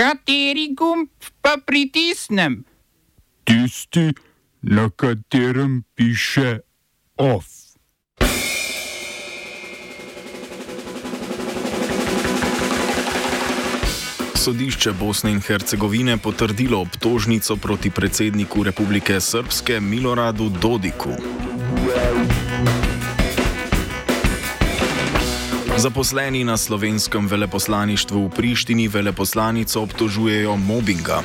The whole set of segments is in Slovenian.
Kateri gumb pa pritisnem? Tisti, na katerem piše OF. Sodišče Bosne in Hercegovine potrdilo obtožnico proti predsedniku Republike Srpske Miloradu Dodiku. Zaposleni na slovenskem veleposlaništvu v Prištini veleposlanico obtožujejo mobinga.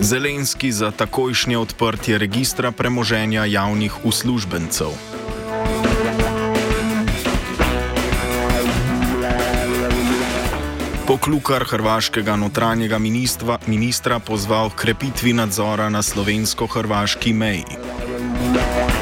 Zelenski za takojšnje odprtje registra premoženja javnih uslužbencev. Poklukar hrvaškega notranjega ministra, ministra pozval k krepitvi nadzora na slovensko-hrvaški meji. Thank.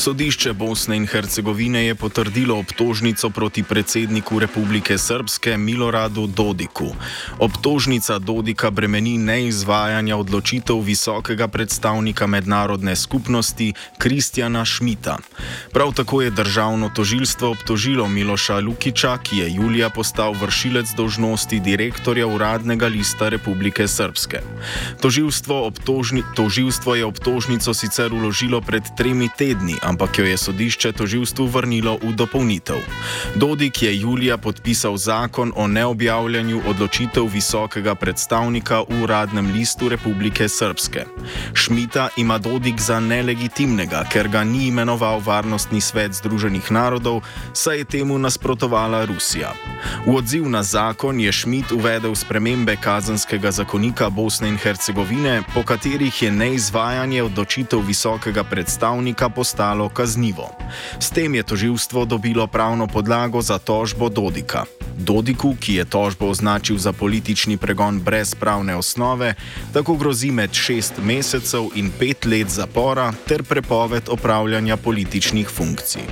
Sodišče Bosne in Hercegovine je potrdilo obtožnico proti predsedniku Republike Srpske Miloradu Dodiku. Obtožnica Dodika bremeni neizvajanja odločitev visokega predstavnika mednarodne skupnosti Kristjana Šmita. Prav tako je državno tožilstvo obtožilo Miloša Lukiča, ki je julija postal vršilec dožnosti direktorja uradnega lista Republike Srpske. Tožilstvo, obtožni, tožilstvo je obtožnico sicer uložilo pred tremi tedni, ampak jo je sodišče toživstvu vrnilo v dopolnitev. Dodik je julija podpisal zakon o neobjavljanju odločitev visokega predstavnika v uradnem listu Republike Srpske. Šmita ima Dodik za nelegitimnega, ker ga ni imenoval Varnostni svet Združenih narodov, saj je temu nasprotovala Rusija. V odziv na zakon je Šmit uvedel spremembe kazenskega zakonika Bosne in Hercegovine, po katerih je neizvajanje odločitev visokega predstavnika postalo postalo kaznivo. S tem je toživstvo dobilo pravno podlago za tožbo Dodika. Dodiku, ki je tožbo označil za politični pregon brez pravne osnove, tako grozi med šest mesecev in pet let zapora ter prepoved opravljanja političnih funkcij.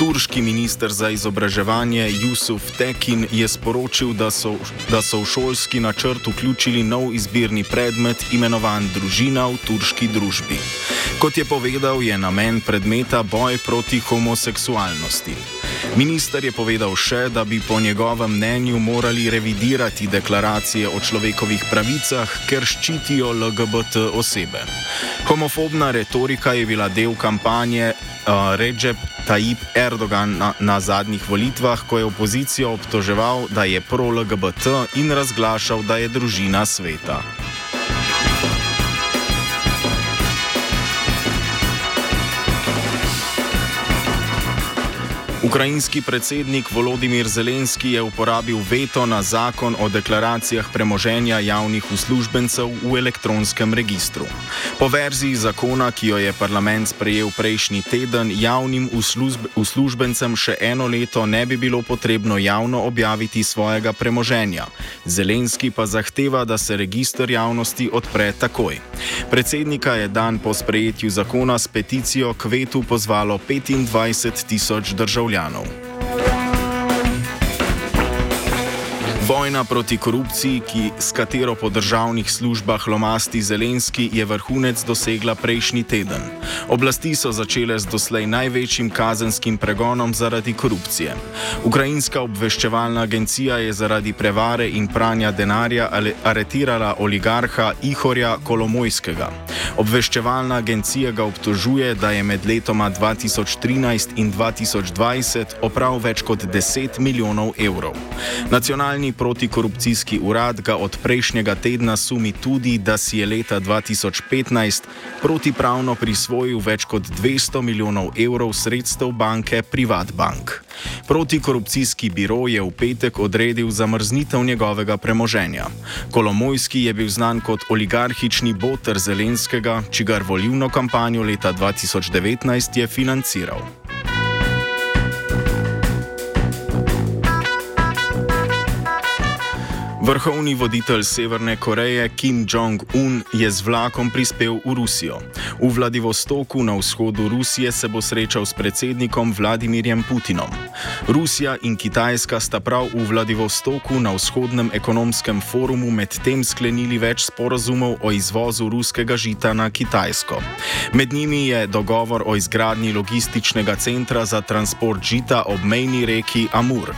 Turški minister za izobraževanje Jusuf Tekin je sporočil, da so, da so v šolski načrt vključili nov izbirni predmet imenovan Družina v turški družbi. Kot je povedal, je namen predmeta boj proti homoseksualnosti. Minister je povedal še, da bi po njegovem mnenju morali revidirati deklaracije o človekovih pravicah, ker ščitijo LGBT osebe. Homofobna retorika je bila del kampanje uh, Recep Tayyip Erdogan na, na zadnjih volitvah, ko je opozicijo obtoževal, da je pro-LGBT in razglašal, da je družina sveta. Ukrajinski predsednik Volodimir Zelenski je uporabil veto na zakon o deklaracijah premoženja javnih uslužbencev v elektronskem registru. Po verziji zakona, ki jo je parlament sprejel prejšnji teden, javnim uslužb uslužbencem še eno leto ne bi bilo potrebno javno objaviti svojega premoženja. Zelenski pa zahteva, da se registr javnosti odpre takoj. Predsednika je dan po sprejetju zakona s peticijo k vetu pozvalo 25 tisoč državljanov državljanov. Vojna proti korupciji, ki, s katero po državnih službah lomasti Zelenski, je vrhunec dosegla prejšnji teden. Oblasti so začele z doslej največjim kazenskim pregonom zaradi korupcije. Ukrajinska obveščevalna agencija je zaradi prevare in pranja denarja aretirala oligarha Ihorja Kolomojskega. Obveščevalna agencija ga obtožuje, da je med letoma 2013 in 2020 opravil več kot 10 milijonov evrov. Nacionalni protikorupcijski urad ga od prejšnjega tedna sumi tudi, da si je leta 2015 protipravno prisvojil več kot 200 milijonov evrov sredstev banke Privatbank. Protikorupcijski biro je v petek odredil zamrznitev njegovega premoženja. Kolomojski je bil znan kot oligarhični boter Zelenskega, čigar volivno kampanjo leta 2019 je financiral. Vrhovni voditelj Severne Koreje Kim Jong-un je z vlakom prispel v Rusijo. V Vladivostoku na vzhodu Rusije se bo srečal s predsednikom Vladimirjem Putinom. Rusija in Kitajska sta prav v Vladivostoku na vzhodnem ekonomskem forumu medtem sklenili več sporazumov o izvozu ruskega žita na Kitajsko. Med njimi je dogovor o izgradnji logističnega centra za transport žita ob mejni reki Amur.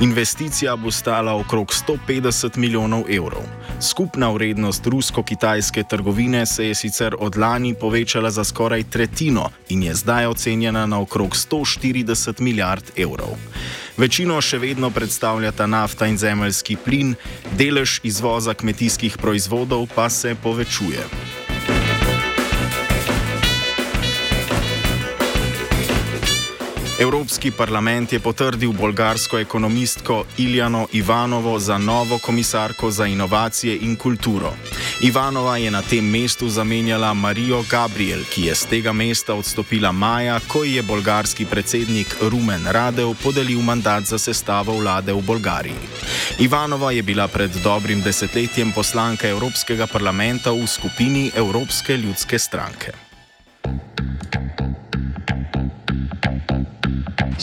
Investicija bo stala okrog 150 milijonov evrov. Skupna vrednost rusko-kitajske trgovine se je sicer od lani povečala za skoraj tretjino in je zdaj ocenjena na okrog 140 milijard evrov. Večino še vedno predstavljata nafta in zemeljski plin, delež izvoza kmetijskih proizvodov pa se povečuje. Evropski parlament je potrdil bolgarsko ekonomistko Iljano Ivanovo za novo komisarko za inovacije in kulturo. Ivanova je na tem mestu zamenjala Marijo Gabriel, ki je z tega mesta odstopila maja, ko je bolgarski predsednik Rumen Radev podelil mandat za sestavo vlade v Bolgariji. Ivanova je bila pred dobrim desetletjem poslanka Evropskega parlamenta v skupini Evropske ljudske stranke.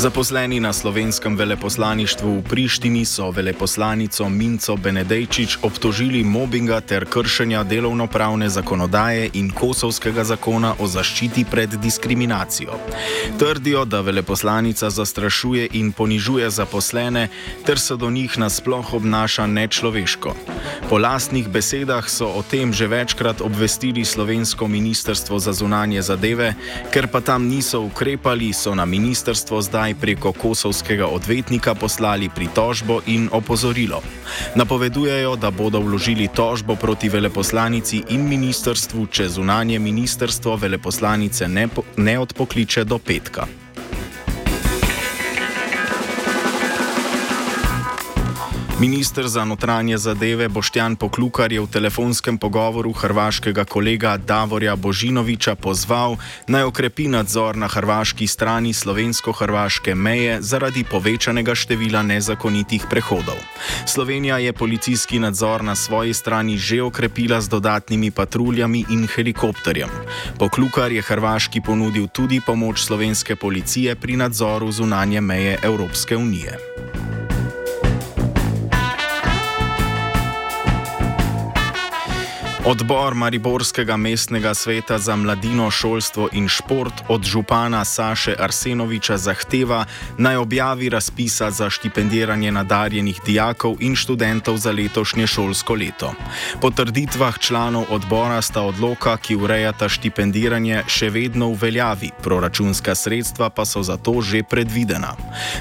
Zaposleni na slovenskem veleposlaništvu v Prištini so veleposlanico Minco Benedejčič obtožili mobinga ter kršenja delovnopravne zakonodaje in kosovskega zakona o zaščiti pred diskriminacijo. Trdijo, da veleposlanica zastrašuje in ponižuje zaposlene ter se do njih nasploh obnaša nečloveško. Po lastnih besedah so o tem že večkrat obvestili slovensko ministrstvo za zunanje zadeve, ker pa tam niso ukrepali, so na ministrstvo zdaj preko kosovskega odvetnika poslali pritožbo in opozorilo. Napovedujejo, da bodo vložili tožbo proti veleposlanici in ministrstvu, če zunanje ministrstvo veleposlanice ne, ne odpokliče do petka. Ministr za notranje zadeve Boštjan Poklukar je v telefonskem pogovoru hrvaškega kolega Davorja Božinoviča pozval naj okrepi nadzor na hrvaški strani slovensko-hrvaške meje zaradi povečanega števila nezakonitih prehodov. Slovenija je policijski nadzor na svoji strani že okrepila z dodatnimi patruljami in helikopterjem. Poklukar je Hrvaški ponudil tudi pomoč slovenske policije pri nadzoru zunanje meje Evropske unije. Odbor Mariborskega mestnega sveta za mladino, šolstvo in šport od župana Saše Arsenoviča zahteva naj objavi razpisa za štipendiranje nadarjenih dijakov in študentov za letošnje šolsko leto. Po trditvah članov odbora sta odloka, ki urejata štipendiranje, še vedno v veljavi, proračunska sredstva pa so za to že predvidena.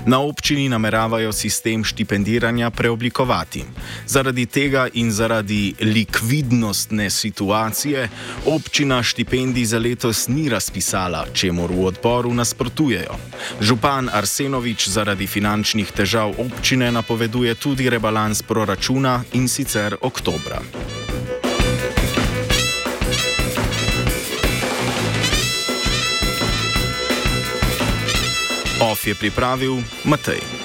Na občini nameravajo sistem štipendiranja preoblikovati. Zaradi tega in zaradi likvidnosti trenutne situacije, občina štipendij za letos ni razpisala, čemu v odboru nasprotujejo. Župan Arsenovič zaradi finančnih težav občine napoveduje tudi rebalans proračuna in sicer oktobra. OF je pripravil Matej.